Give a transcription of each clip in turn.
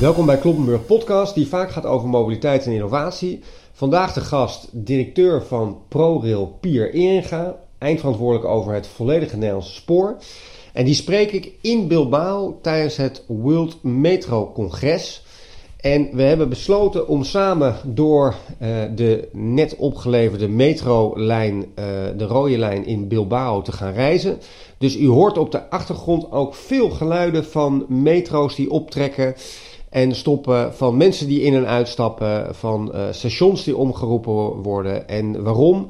Welkom bij Kloppenburg Podcast, die vaak gaat over mobiliteit en innovatie. Vandaag de gast, directeur van ProRail Pier Eringa, eindverantwoordelijk over het volledige Nederlandse spoor. En die spreek ik in Bilbao tijdens het World Metro Congres. En we hebben besloten om samen door uh, de net opgeleverde metrolijn, uh, de rode lijn in Bilbao, te gaan reizen. Dus u hoort op de achtergrond ook veel geluiden van metro's die optrekken en stoppen, van mensen die in en uitstappen, van uh, stations die omgeroepen worden. En waarom?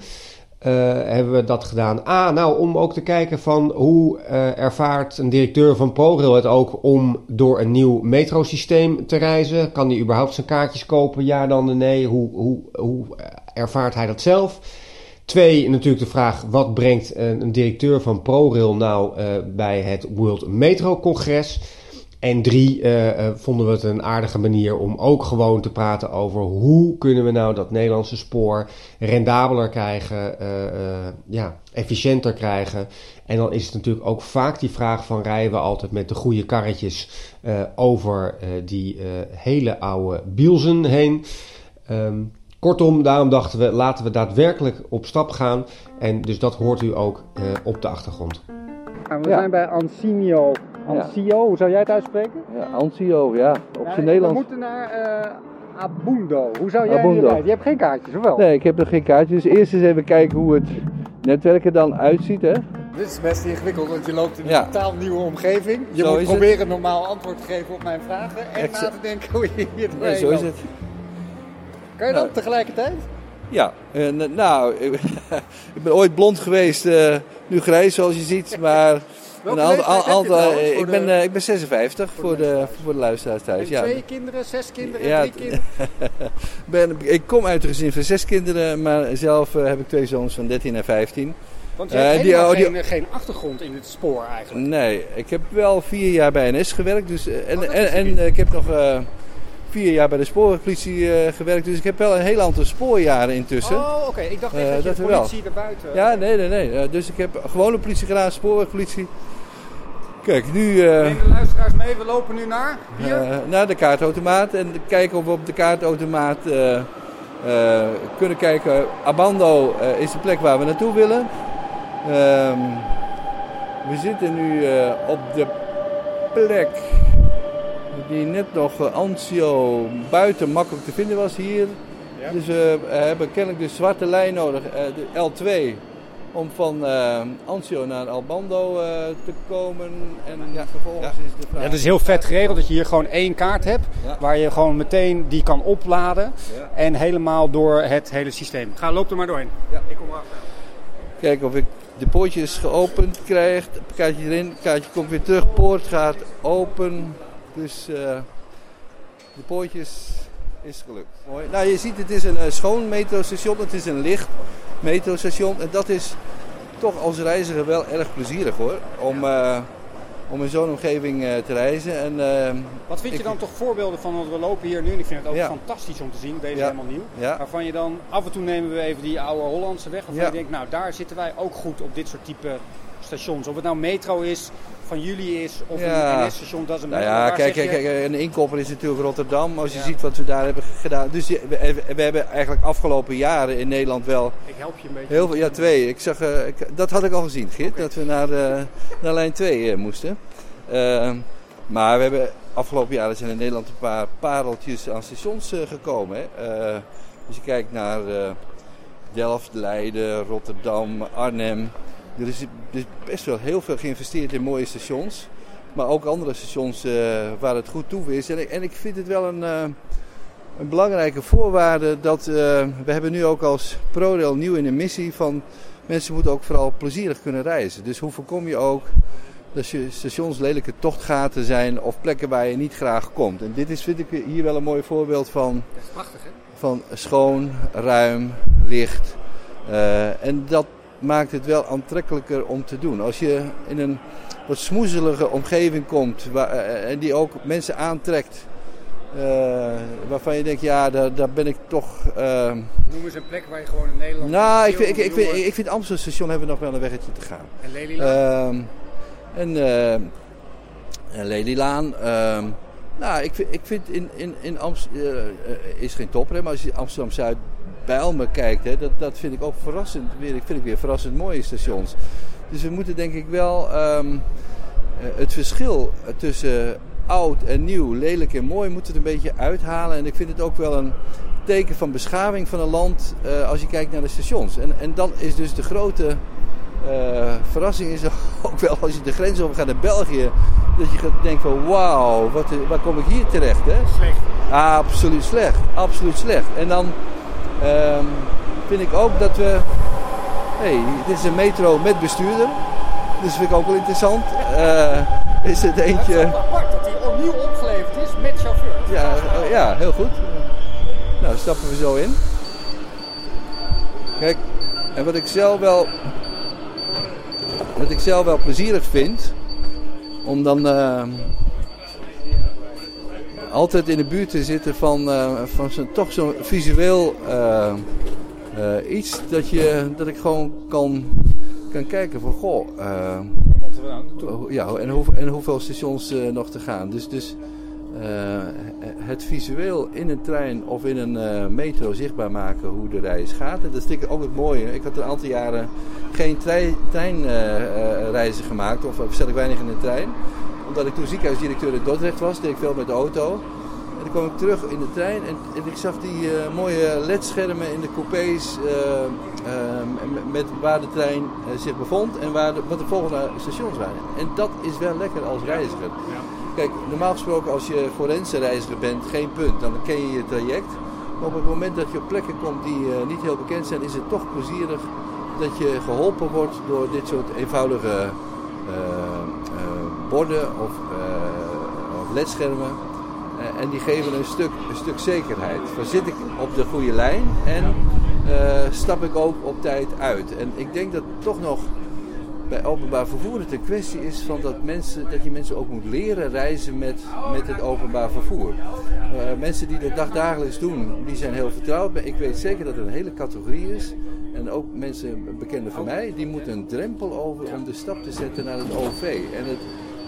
Uh, hebben we dat gedaan? A, nou om ook te kijken van hoe uh, ervaart een directeur van ProRail het ook om door een nieuw metrosysteem te reizen? Kan hij überhaupt zijn kaartjes kopen? Ja dan nee. Hoe, hoe, hoe ervaart hij dat zelf? Twee, natuurlijk de vraag, wat brengt een, directeur van ProRail nou bij het World Metro Congres? En drie, uh, uh, vonden we het een aardige manier om ook gewoon te praten over hoe kunnen we nou dat Nederlandse spoor rendabeler krijgen, uh, ja, efficiënter krijgen. En dan is het natuurlijk ook vaak die vraag van rijden we altijd met de goede karretjes over die hele oude bielsen heen. Um, kortom, daarom dachten we laten we daadwerkelijk op stap gaan. En dus dat hoort u ook op de achtergrond. We ja. zijn bij Ansinio Ancio, ja. hoe zou jij het uitspreken? Ja, Ancio, ja, op zijn ja, Nederlands. We moeten naar uh, Abundo. Hoe zou jij Abundo. Je hebt geen kaartjes, of wel? Nee, ik heb nog geen kaartjes. Dus eerst eens even kijken hoe het netwerk er dan uitziet, hè. Dit is best ingewikkeld, want je loopt in een ja. totaal nieuwe omgeving. Je zo moet proberen het. normaal antwoord te geven op mijn vragen en Exa na te denken hoe je hier doorheen ja, zo is het. Kan je dat nou, tegelijkertijd? Ja, uh, nou, ik ben ooit blond geweest, uh, nu grijs zoals je ziet, maar... Welke al, al, al, al ik, ben, uh, ik ben 56 voor, voor de, voor de luisteraars thuis. Ja. Twee kinderen, zes kinderen, ja, drie kinderen? ben, ik kom uit een gezin van zes kinderen, maar zelf uh, heb ik twee zoons van 13 en 15. Want je hebt uh, helemaal die, geen, die, geen, achtergrond in het spoor eigenlijk. Nee, ik heb wel vier jaar bij NS gewerkt. Dus, en, oh, en, en ik heb nog vier jaar bij de spoorwegpolitie uh, gewerkt. Dus ik heb wel een heel aantal spoorjaren intussen. Oh, oké. Ik dacht echt uh, dat, je de politie erbuiten... Ja, nee, nee, nee. Uh, dus ik heb gewone politie gedaan, spoorwegpolitie. Kijk, nu... Neem de luisteraars mee. We lopen nu naar? Hier? naar de kaartautomaat. En kijken of we op de kaartautomaat kunnen kijken. Abando is de plek waar we naartoe willen. Ehm, we zitten nu op de plek die net nog uh, Anzio buiten makkelijk te vinden was hier. Ja. Dus we hebben kennelijk de zwarte lijn nodig, uh, de L2, om van uh, Anzio naar Albando te komen. En ja, vervolgens ja. is de vraag... Ja, het is heel vet geregeld dat je hier gewoon één kaart hebt, waar je gewoon meteen die kan opladen. En helemaal door het hele systeem. Ga, loop er maar doorheen. Ik kom erachter. Kijken of ik de poortjes geopend krijg. Kaartje erin, kaartje komt weer terug, poort gaat open. Dus uh, de poortjes is gelukt. Mooi. Nou, je ziet het is een uh, schoon metrostation. Het is een licht metrostation. En dat is toch als reiziger wel erg plezierig hoor. Om, uh, om in zo'n omgeving te reizen. En, Wat vind je dan toch voorbeelden van? Want we lopen hier nu en ik vind het ook ja. fantastisch om te zien. Deze ja. helemaal nieuw. Ja. Waarvan je dan af en toe nemen we even die oude Hollandse weg. Waarvan je denkt, nou daar zitten wij ook goed op dit soort type stations. Of het nou metro is, van jullie is, of ja. een NS-station, dat is een nou ja, kijk, kijk, kijk, een inkopper is natuurlijk Rotterdam, als je ja. ziet wat we daar hebben gedaan. Dus we, we, hebben eigenlijk afgelopen jaren in Nederland wel... Ik help je een beetje. Heel veel, ja, twee. Ik zag, uh, ik, dat had ik al gezien, Git, okay. dat we naar, uh, naar lijn 2 uh, moesten. Uh, maar we hebben afgelopen jaren zijn in Nederland een paar pareltjes aan stations gekomen. Hè. als je kijkt naar Delft, Leiden, Rotterdam, Arnhem... Er is, er is best wel heel veel geïnvesteerd in mooie stations. Maar ook andere stations uh, waar het goed toe is. En ik, en ik vind het wel een, uh, een belangrijke voorwaarde dat uh, we hebben nu ook als ProRail nieuw in de missie van mensen moeten ook vooral plezierig kunnen reizen. Dus hoe voorkom je ook dat stations lelijke tochtgaten zijn of plekken waar je niet graag komt. En dit is vind ik hier wel een mooi voorbeeld van. Dat is prachtig hè? Van schoon, ruim, licht. en dat maakt het wel aantrekkelijker om te doen. Als je in een wat smoezelige omgeving komt waar, uh, en die ook mensen aantrekt. Uh, waarvan je denkt, ja, daar, daar ben ik toch. Uh... Noem eens een plek waar je gewoon in Nederland. Nou, ik vind, ik, ik, vind, ik vind Amsterdam station hebben we nog wel een weggetje te gaan. En Lelylaan? en, en Lelylaan. Nou, ik vind, ik vind in, in, in Amsterdam, is geen topper, maar als je Amsterdam-Zuid bij me kijkt, hè, dat, dat vind ik ook verrassend. Weer, ik vind ik weer verrassend mooie stations. Dus we moeten denk ik wel um, het verschil tussen oud en nieuw, lelijk en mooi, moeten het een beetje uithalen. En ik vind het ook wel een teken van beschaving van een land uh, als je kijkt naar de stations. En, en dan is dus de grote uh, verrassing is ook wel als je de grens over gaat naar België. Dat je gaat denken van wauw, wat, waar kom ik hier terecht? Hè? Slecht. absoluut slecht. Absoluut slecht. En dan um, vind ik ook dat we... hey, dit is een metro met bestuurder. Dus vind ik ook wel interessant. Uh, is het eentje... Het is apart dat hij opnieuw opgeleverd is met chauffeur. Ja, uh, ja, heel goed. Nou, stappen we zo in. Kijk, en wat ik zelf wel wat ik zelf wel plezierig vind, om dan uh, altijd in de buurt te zitten van, uh, van zo, toch zo'n visueel uh, iets dat, je, dat ik gewoon kan, kan kijken van goh. ja, en, hoe, en hoeveel stations nog te gaan. Dus, dus het visueel in een trein of in een metro zichtbaar maken hoe de reis gaat. En dat is ook het mooie. Ik had een aantal jaren geen treinreizen gemaakt, of stel ik weinig in de trein. Omdat ik toen ziekenhuisdirecteur in Dordrecht was, deed ik veel met de auto. En toen kwam ik terug in de trein en, en ik zag die uh, mooie ledschermen in de coupés uh, uh, met waar de trein zich bevond en waar de, wat de volgende stations waren. En dat is wel lekker als reiziger. Ja. Kijk, normaal gesproken als je forense reiziger bent, geen punt, dan ken je je traject. Maar op het moment dat je op plekken komt die niet heel bekend zijn, is het toch plezierig dat je geholpen wordt door dit soort eenvoudige borden of, uh, of ledschermen. en die geven een stuk, een stuk zekerheid. Van zit ik op de goede lijn en stap ik ook op tijd uit. En ik denk dat toch nog bij openbaar vervoer het een kwestie is van dat, mensen, dat je mensen ook moet leren reizen met, met het openbaar vervoer. mensen die dat dagdagelijks doen, die zijn heel vertrouwd. Maar ik weet zeker dat er een hele categorie is en ook mensen, bekenden van mij, die moeten een drempel over om de stap te zetten naar het OV. En het,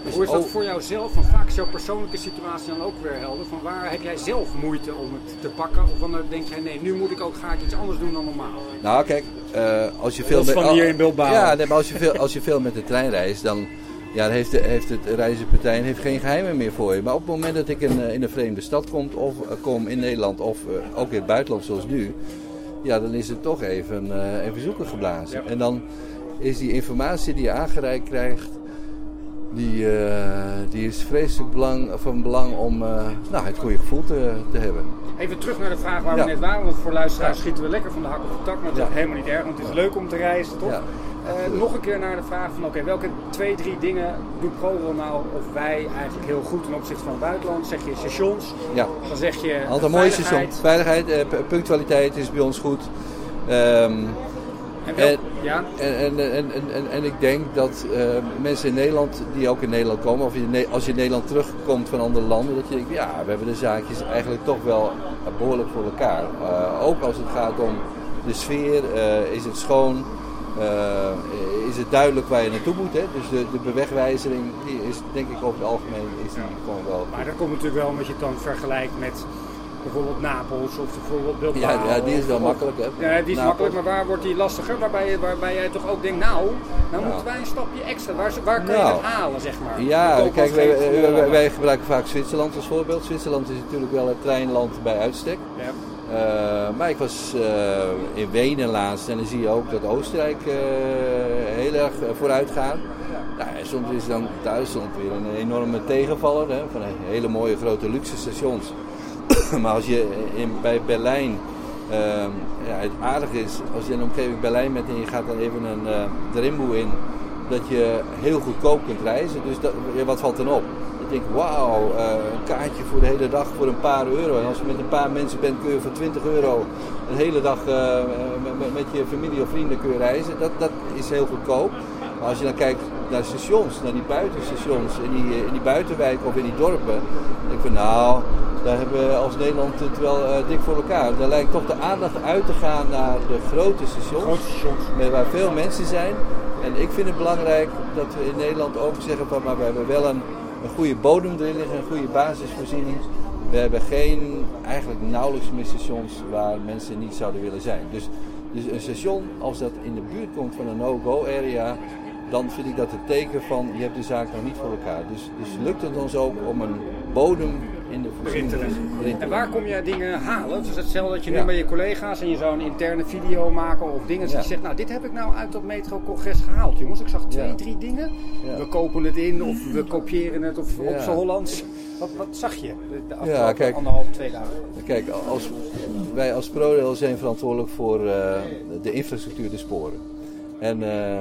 dus Hoe is dat voor jou zelf? Van vaak is jouw persoonlijke situatie dan ook weer helder. Van waar heb jij zelf moeite om het te pakken? Of dan denk jij, nee, nu moet ik ook, ga ik iets anders doen dan normaal? Nou, kijk, uh, als je veel met... van hier in Bilbao. Ja, nee, maar als je, veel, als je veel met de trein reist, dan... Ja, dan heeft, de, heeft het reizenpartij heeft geen geheimen meer voor je. Maar op het moment dat ik in, in een vreemde stad kom, of uh, kom in Nederland of uh, ook in het buitenland zoals nu, ja, dan is het toch even, uh, even zoeken geblazen. En dan is die informatie die je aangereikt krijgt, die, uh, die is vreselijk belang, van belang om uh, nou, het goede gevoel te, te hebben. Even terug naar de vraag waar we net waren, want voor luisteraars schieten we lekker van de hak op de tak, maar dat is helemaal niet erg, want het is leuk om te reizen, toch? Uh, nog een keer naar de vraag van oké, welke twee, drie dingen doet ProRail nou of wij eigenlijk heel goed ten opzichte van het buitenland? Zeg je stations, ja. dan zeg je Altijd mooie station. Veiligheid, uh, punctualiteit is bij ons goed. Um, en, en, ja. en, en, en, ik denk dat uh, mensen in Nederland, die ook in Nederland komen, of je, als je in Nederland terugkomt van andere landen, dat je denkt, ja, we hebben de zaakjes eigenlijk toch wel behoorlijk voor elkaar. ook als het gaat om de sfeer, is het schoon. Is het duidelijk waar je naartoe moet. Hè? Dus de, de bewegwijzering die is denk ik over het algemeen is die gewoon wel. Maar dat komt natuurlijk wel omdat je het dan vergelijkt met bijvoorbeeld Napels of bijvoorbeeld Bilbao. Ja, ja die is wel makkelijk hè. Ja, die is makkelijk, maar waar wordt die lastiger? Waarbij, waarbij jij toch ook denkt, nou, nou moeten wij een stapje extra. Waar, waar kun je nou. het halen, zeg maar? Ja, kijk, wij, wij, wij, gebruiken vaak Zwitserland als voorbeeld. Zwitserland is natuurlijk wel het treinland bij uitstek. Ja. Uh, maar ik was uh, in Wenen laatst en dan zie je ook dat Oostenrijk uh, heel erg vooruit gaat. Nou, en soms is dan Duitsland weer een enorme tegenvaller hè, van hele mooie grote luxe stations. maar als je in, bij Berlijn, ehm, ja, het aardig is, als je in de omgeving Berlijn bent en je gaat dan even een uh, in, dat je heel goedkoop kunt reizen. Dus dat, wat valt dan op? denk, wauw, uh, een kaartje voor de hele dag voor een paar euro. En als je met een paar mensen bent, kun je voor 20 euro een hele dag met, met, je familie of vrienden kun je reizen. Dat, dat is heel goedkoop. Maar als je dan kijkt naar stations, naar die buitenstations, in die, in die buitenwijken of in die dorpen, dan denk ik van nou, daar hebben we als Nederland het wel uh, dik voor elkaar. Daar lijkt toch de aandacht uit te gaan naar de grote stations, grote stations. waar veel mensen zijn. En ik vind het belangrijk dat we in Nederland ook zeggen van, maar we hebben wel een een goede bodem erin liggen, een goede basisvoorziening. We hebben geen, eigenlijk nauwelijks meer stations waar mensen niet zouden willen zijn. Dus, dus een station, als dat in de buurt komt van een no-go area, dan vind ik dat het teken van je hebt de zaak nog niet voor elkaar. Dus, dus lukt het ons ook om een bodem in de voorziening En waar kom je dingen halen? Dus hetzelfde dat je nu bij je collega's en je zou een interne video maken of dingen. Ja. je zegt, nou dit heb ik nou uit dat metro-congres gehaald jongens. Ik zag twee, drie dingen. We kopen het in of we kopiëren het of op z'n Hollands. Wat, wat, zag je de afgelopen ja, kijk, anderhalf, twee dagen? Kijk, als, wij als ProRail zijn verantwoordelijk voor uh, de infrastructuur, de sporen. En uh,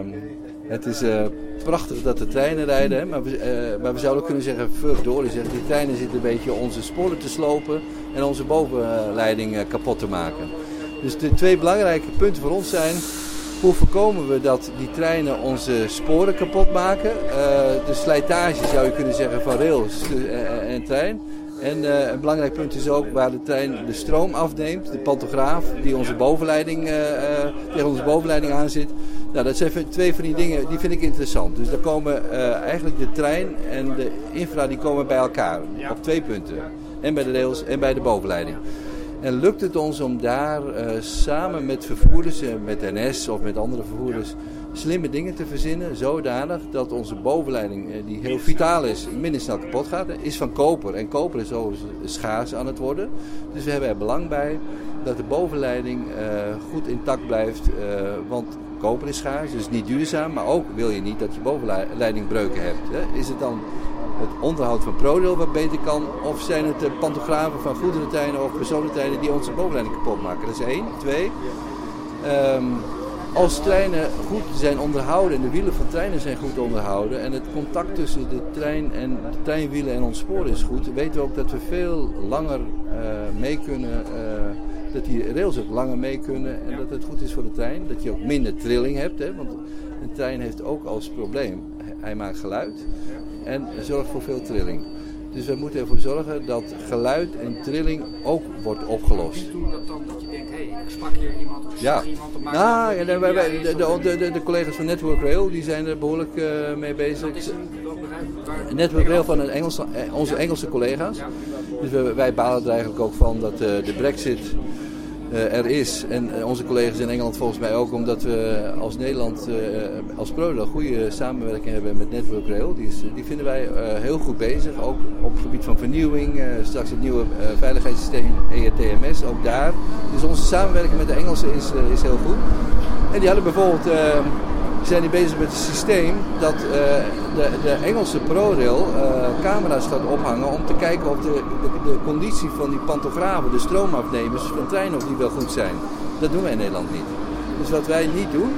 het is uh, prachtig dat de treinen rijden, maar, we, uh, maar we zouden kunnen zeggen, verdorie zeg, die treinen zitten een beetje onze sporen te slopen en onze bovenleiding uh, kapot te maken. Dus de twee belangrijke punten voor ons zijn, hoe voorkomen we dat die treinen onze sporen kapot maken? de slijtage zou je kunnen zeggen van rails en trein. En een belangrijk punt is ook waar de trein de stroom afneemt, de pantograaf die onze bovenleiding, tegen onze bovenleiding aanzit. Nou, dat zijn twee van die dingen, die vind ik interessant. Dus daar komen uh, eigenlijk de trein en de infra die komen bij elkaar op twee punten. En bij de rails en bij de bovenleiding. En lukt het ons om daar uh, samen met vervoerders, met NS of met andere vervoerders, slimme dingen te verzinnen, zodanig dat onze bovenleiding, uh, die heel vitaal is, minder snel kapot gaat, is van koper. En koper is zo schaars aan het worden. Dus we hebben er belang bij dat de bovenleiding goed intact blijft, want koper is schaars, dus niet duurzaam. Maar ook wil je niet dat je bovenleidingbreuken hebt. Hè. Is het dan het onderhoud van ProRail wat beter kan? Of zijn het de pantografen van goederentreinen of personentreinen die onze bovenleiding kapot maken? Dat is één. Twee, um, als treinen goed zijn onderhouden en de wielen van treinen zijn goed onderhouden en het contact tussen de trein en de treinwielen en ons spoor is goed, weten we ook dat we veel langer uh, mee kunnen uh, dat die rails ook langer mee kunnen en dat het goed is voor de trein. Dat je ook minder trilling hebt, hè, want een trein heeft ook als probleem, hij maakt geluid en zorgt voor veel trilling. Dus we moeten ervoor zorgen dat geluid en trilling ook wordt opgelost. Niet doen dat dan je sprak hier iemand of ja. iemand op nou, ja, de, de, de, de, collega's van Network Rail die zijn er behoorlijk uh, mee bezig. Network Rail van een Engelse, eh, onze Engelse collega's. Dus wij, wij balen er eigenlijk ook van dat uh, de brexit er is. En uh, onze collega's in Engeland volgens mij ook, omdat we als Nederland, uh, als ProRail, goede samenwerking hebben met Network Rail. Die, is, die vinden wij heel goed bezig, ook op het gebied van vernieuwing. straks het nieuwe veiligheidssysteem ERTMS, ook daar. Dus onze samenwerking met de Engelsen is, is heel goed. En die hadden bijvoorbeeld zijn die bezig met een systeem dat uh, de, de, Engelse ProRail uh, camera's gaat ophangen om te kijken of de, de, de, conditie van die pantografen, de stroomafnemers van treinen, of die wel goed zijn. Dat doen wij in Nederland niet. Dus wat wij niet doen,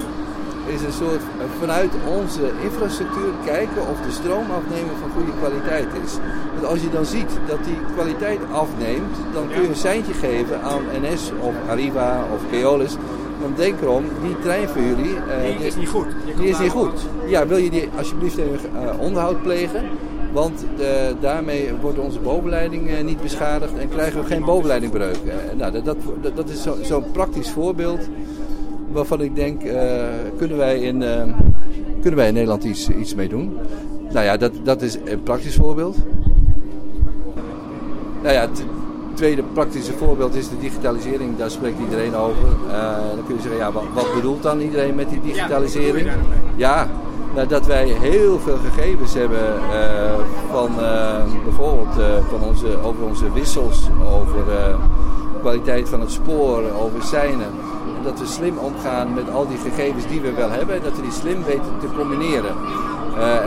is een soort uh, vanuit onze infrastructuur kijken of de stroomafnemer van goede kwaliteit is. Want als je dan ziet dat die kwaliteit afneemt, dan kun je een seintje geven aan NS of Arriva of Keolis dan denk erom, die trein voor jullie... Uh, die is niet goed. Die is niet goed. Ja, wil je die alsjeblieft even uh, onderhoud plegen? Want uh, daarmee wordt onze bovenleiding niet beschadigd en krijgen we geen bovenleidingbreuk. nou, dat, dat, dat is zo'n zo praktisch voorbeeld waarvan ik denk, kunnen, wij in, kunnen wij in Nederland iets, iets mee doen? Nou ja, dat, dat is een praktisch voorbeeld. Nou ja, tweede praktische voorbeeld is de digitalisering. Daar spreekt iedereen over. Uh, dan kun je zeggen, ja, wat, bedoelt dan iedereen met die digitalisering? Ja, nou, dat wij heel veel gegevens hebben uh, van uh, bijvoorbeeld van onze, over onze wissels, over kwaliteit van het spoor, over seinen. Dat we slim omgaan met al die gegevens die we wel hebben en dat we die slim weten te combineren.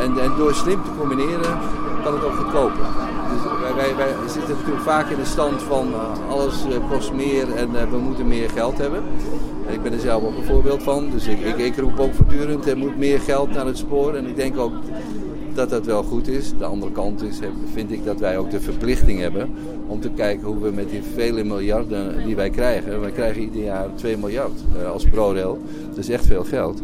en, en door slim te combineren kan het ook goedkoper. Wij, wij, zitten natuurlijk vaak in de stand van uh, alles uh, kost meer en uh, we moeten meer geld hebben. Ik ben er zelf ook een voorbeeld van, dus ik, ik, ik roep ook voortdurend er moet meer geld naar het spoor. En ik denk ook dat dat wel goed is. De andere kant is, vind ik dat wij ook de verplichting hebben om te kijken hoe we met die vele miljarden die wij krijgen. Wij krijgen ieder jaar 2 miljard als ProRail. Dat is echt veel geld.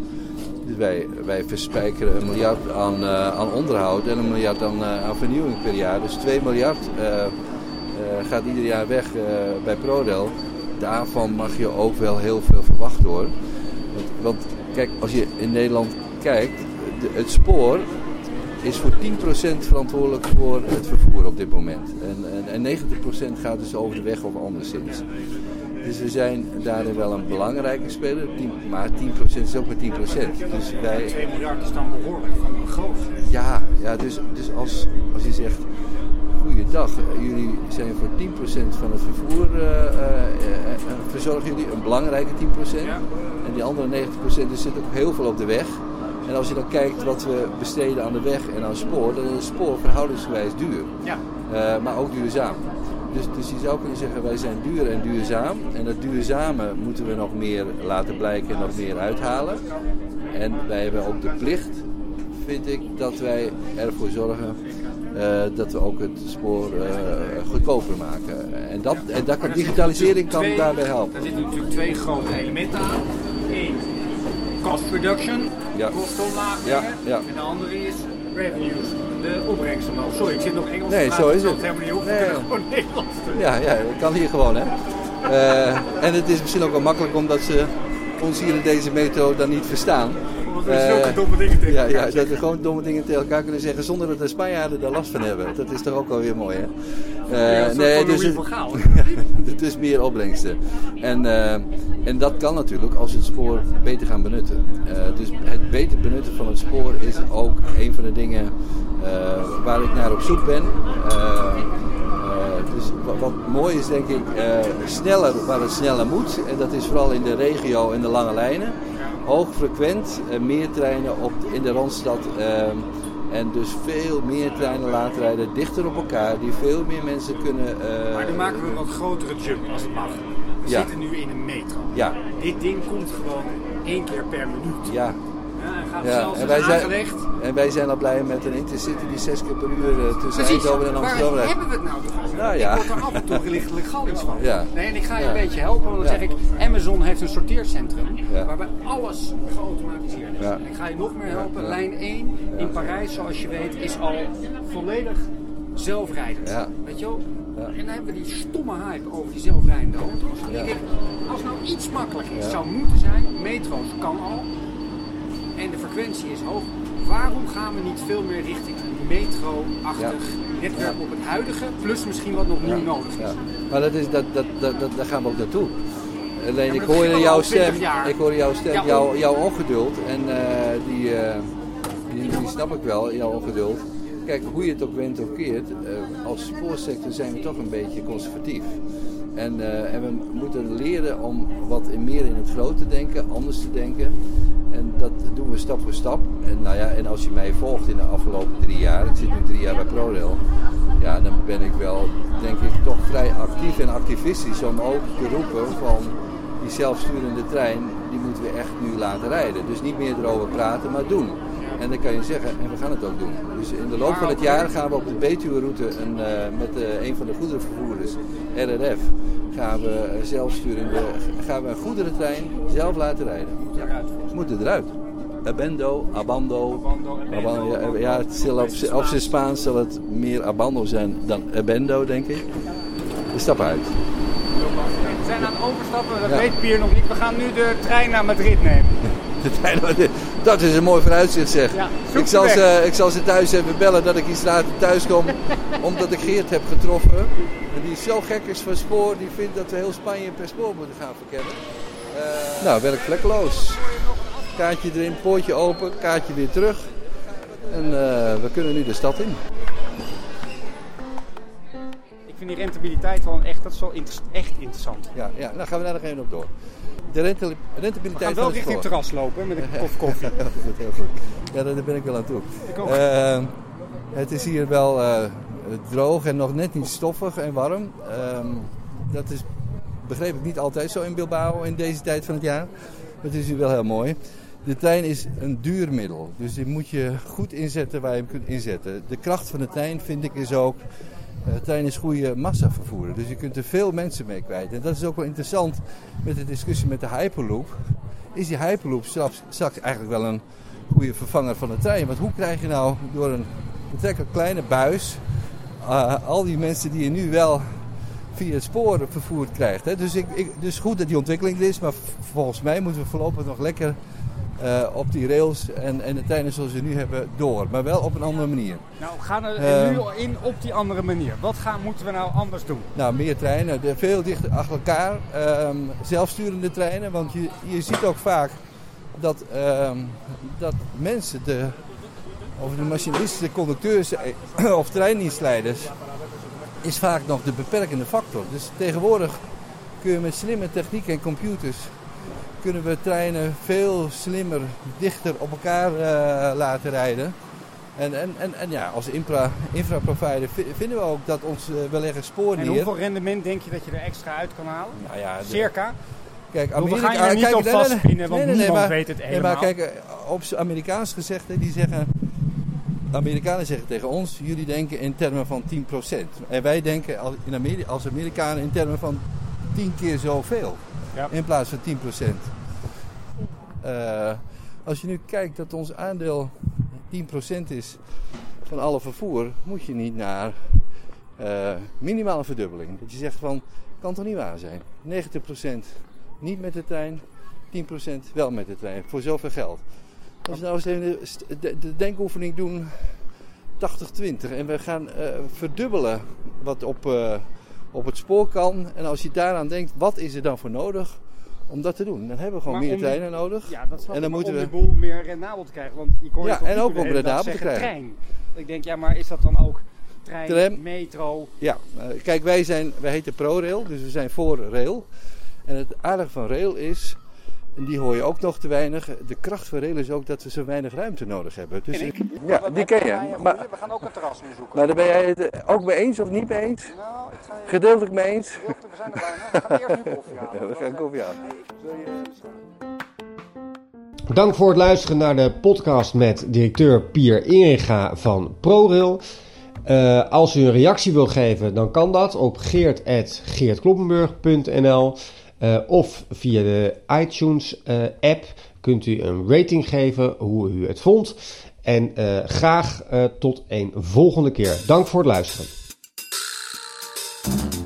Wij, wij verspijkeren een miljard aan, uh, aan onderhoud en een miljard aan, aan vernieuwing per jaar. Dus 2 miljard uh, gaat ieder jaar weg bij ProRail. Daarvan mag je ook wel heel veel verwachten hoor. Want, want kijk, als je in Nederland kijkt, het spoor is voor 10% verantwoordelijk voor het vervoer op dit moment. En, en, en 90% gaat dus over de weg of anderszins. Dus we zijn daarin wel een belangrijke speler, maar 10% is ook maar 10%. Dus wij... 2 miljard is dan behoorlijk groot. Ja, ja dus, dus als, als je zegt, goeiedag, jullie zijn voor 10% van het vervoer, uh, uh, verzorgen jullie een belangrijke 10%. En die andere 90% er zit ook heel veel op de weg. En als je dan kijkt wat we besteden aan de weg en aan spoor, dan is het spoor verhoudingsgewijs duur. Ja. maar ook duurzaam. Dus, dus je zou kunnen zeggen, wij zijn duur en duurzaam. En dat duurzame moeten we nog meer laten blijken en nog meer uithalen. En wij hebben ook de plicht, vind ik, dat wij ervoor zorgen uh, dat we ook het spoor uh, goedkoper maken. En, dat, en dat kan, digitalisering kan daarbij helpen. Er zitten natuurlijk twee grote elementen aan. Eén, cost reduction. Ja, ja. En de andere is revenues, de opbrengst omhoog. Sorry, ik zit nog Engels Nee, zo is het. helemaal niet nee. gewoon Nederlands Ja, ja, dat kan hier gewoon, hè. Uh, en het is misschien ook wel makkelijk omdat ze ons hier in deze metro dan niet verstaan. Omdat we uh, zulke domme dingen tegen ja, ja, dat we gewoon domme dingen tegen elkaar kunnen zeggen zonder dat de Spanjaarden daar last van hebben. Dat is toch ook wel weer mooi, hè? Uh, nee, dus het, dus meer opbrengsten. En, uh, en dat kan natuurlijk als we het spoor beter gaan benutten. Uh, dus het beter benutten van het spoor is ook een van de dingen waar ik naar op zoek ben. dus wat, wat, mooi is denk ik, sneller waar het sneller moet. En dat is vooral in de regio en de lange lijnen. Hoogfrequent, meer treinen op, in de Randstad en dus veel meer treinen laten rijden, dichter op elkaar, die veel meer mensen kunnen. Uh, maar dan maken we een wat grotere jump als het mag. We zitten nu in een metro. Ja. Dit ding komt gewoon één keer per minuut. Ja. Ja, en ja. en wij zijn, En wij zijn al blij met een intercity die zes keer per uur uh, tussen. Eindhoven en Amsterdam rijdt. Hebben we het nou toch over? Nou, ja. Ik word er af en toe lichtelijk gallisch van. Ja. Nee, en ik ga je een beetje helpen, want dan zeg ik... Amazon heeft een sorteercentrum waarbij alles geautomatiseerd is. Ik ga je nog meer helpen. Lijn 1 in Parijs, zoals je weet, is al volledig zelfrijdend. Weet je wel? Ja. En dan hebben we die stomme hype over die zelfrijdende auto's. Dan denk ik, als nou iets makkelijker is, zou moeten zijn, metro's kan al, en de frequentie is hoog. Waarom gaan we niet veel meer richting een metro-achtig netwerk op het huidige, plus misschien wat nog nu nodig is? Maar dat is, dat, dat, dat, dat, daar gaan we ook naartoe. Alleen ik hoor jouw stem, ik hoor jouw stem, jouw, jouw ongeduld en uh, die, uh, die, die, snap ik wel, jouw ongeduld. Kijk, hoe je het ook went of keert, uh, als spoorsector zijn we toch een beetje conservatief. En, en, we moeten leren om wat meer in het groot te denken, anders te denken. En dat doen we stap voor stap. En, nou ja, en als je mij volgt in de afgelopen drie jaar, ik zit nu drie jaar bij ProRail, ja, dan ben ik wel, denk ik, toch vrij actief en activistisch om ook te roepen van die zelfsturende trein, die moeten we echt nu laten rijden. Dus niet meer erover praten, maar doen. En dan kan je zeggen, en we gaan het ook doen. Dus in de loop van het jaar gaan we op de Betuwe-route uh, met uh, een van de goederenvervoerders, RRF, gaan we zelfsturende, gaan we een goederentrein zelf laten rijden. Ze moeten eruit. Abendo, Abando. Abando ja, ja, het zal op, op zijn Spaans zal het meer Abando zijn dan Abendo, denk ik. We stappen uit. We zijn aan het overstappen, dat ja. weet Pier nog niet. We gaan nu de trein naar Madrid nemen. Dat is een mooi vooruitzicht zeg. ik, zal ze, ik zal ze thuis even bellen dat ik iets later thuis kom. omdat ik Geert heb getroffen. En die zo gek is van spoor. Die vindt dat we heel Spanje per spoor moeten gaan verkennen. Uh, nou, werk vlekkeloos. Kaartje erin, poortje open, kaartje weer terug. En uh, we kunnen nu de stad in. Vind die rentabiliteit wel echt, dat is wel echt interessant. Ja, ja, dan gaan we daar nog even op door de rentabiliteit We gaan wel richting het terras lopen met een kop koffie. heel goed, heel goed. Ja, daar ben ik wel aan toe. Ik ook. Uh, het is hier wel uh, droog en nog net niet stoffig en warm. Uh, dat is, begreep ik, niet altijd zo in Bilbao in deze tijd van het jaar. Maar het is hier wel heel mooi. De trein is een duur middel, dus die moet je goed inzetten waar je hem kunt inzetten. De kracht van de trein vind ik is ook uh, trein is goede massavervoer. Dus je kunt er veel mensen mee kwijt. En dat is ook wel interessant met de discussie met de Hyperloop. Is die Hyperloop straks, eigenlijk wel een goede vervanger van de trein? Want hoe krijg je nou door een betrekkelijk kleine buis uh, al die mensen die je nu wel via het spoor vervoerd krijgt? Hè? Dus, ik, ik, dus goed dat die ontwikkeling er is, maar volgens mij moeten we voorlopig nog lekker uh, op die rails en, en de treinen zoals we nu hebben door. Maar wel op een andere manier. Nou, gaan we uh, nu in op die andere manier. Wat gaan, moeten we nou anders doen? Nou, meer treinen. De, veel dichter achter elkaar. Uh, zelfsturende treinen. Want je, je ziet ook vaak dat, ehm, dat mensen, de, of de machinisten, de conducteurs eh, of treindienstleiders, is vaak nog de beperkende factor. Dus tegenwoordig kun je met slimme techniek en computers kunnen we treinen veel slimmer, dichter op elkaar uh, laten rijden. En, en, en, en ja, als infra, infraprovider vinden we ook dat ons uh, we leggen spoor neer. En hoeveel rendement denk je dat je er extra uit kan halen? Nou ja, de, Circa? Kijk, Amerika, we gaan je niet kijk, op vastpinnen, want nee, nee, niemand weet het helemaal. Nee, maar kijk, op Amerikaans gezegde, die zeggen... Amerikanen zeggen tegen ons, jullie denken in termen van 10%. En wij denken in Amerika, als Amerikanen in termen van 10 keer zoveel. Ja. In plaats van 10%. Uh, als je nu kijkt dat ons aandeel 10% is van alle vervoer, moet je niet naar uh, minimale verdubbeling. Dat je zegt van, kan toch niet waar zijn. 90% niet met de trein, 10% wel met de trein. Voor zoveel geld. Als we nou eens even de, de, denkoefening doen 80-20 en we gaan uh, verdubbelen wat op, op het spoor kan. En als je daaraan denkt, wat is er dan voor nodig om dat te doen? Dan hebben we gewoon maar meer treinen nodig. Ja, dat en dan moeten om we... de boel meer rendabel te krijgen. Want je kon ja, en ook om rendabel te krijgen. Trein. Ik denk, ja, maar is dat dan ook trein, Tram. metro? Ja, uh, kijk, wij, zijn, wij heten ProRail, dus we zijn voor rail. En het aardige van rail is, en die hoor je ook nog te weinig, de kracht van rail is ook dat we zo weinig ruimte nodig hebben. Dus ik? Ja, die ken je. Maar, we gaan ook een terras nu zoeken. Maar daar ben jij het ook mee eens of niet mee eens? Nou, ik. Gedeeltelijk mee eens? we zijn er bijna. We gaan eerst nu koffie halen. Ja, we gaan koffie halen. Dank voor het luisteren naar de podcast met directeur Pier Inga van ProRail. Uh, als u een reactie wilt geven, dan kan dat op geert.geertkloppenburg.nl uh, of via de iTunes uh, app kunt u een rating geven hoe u het vond. En graag tot een volgende keer. Dank voor het luisteren. Thank you.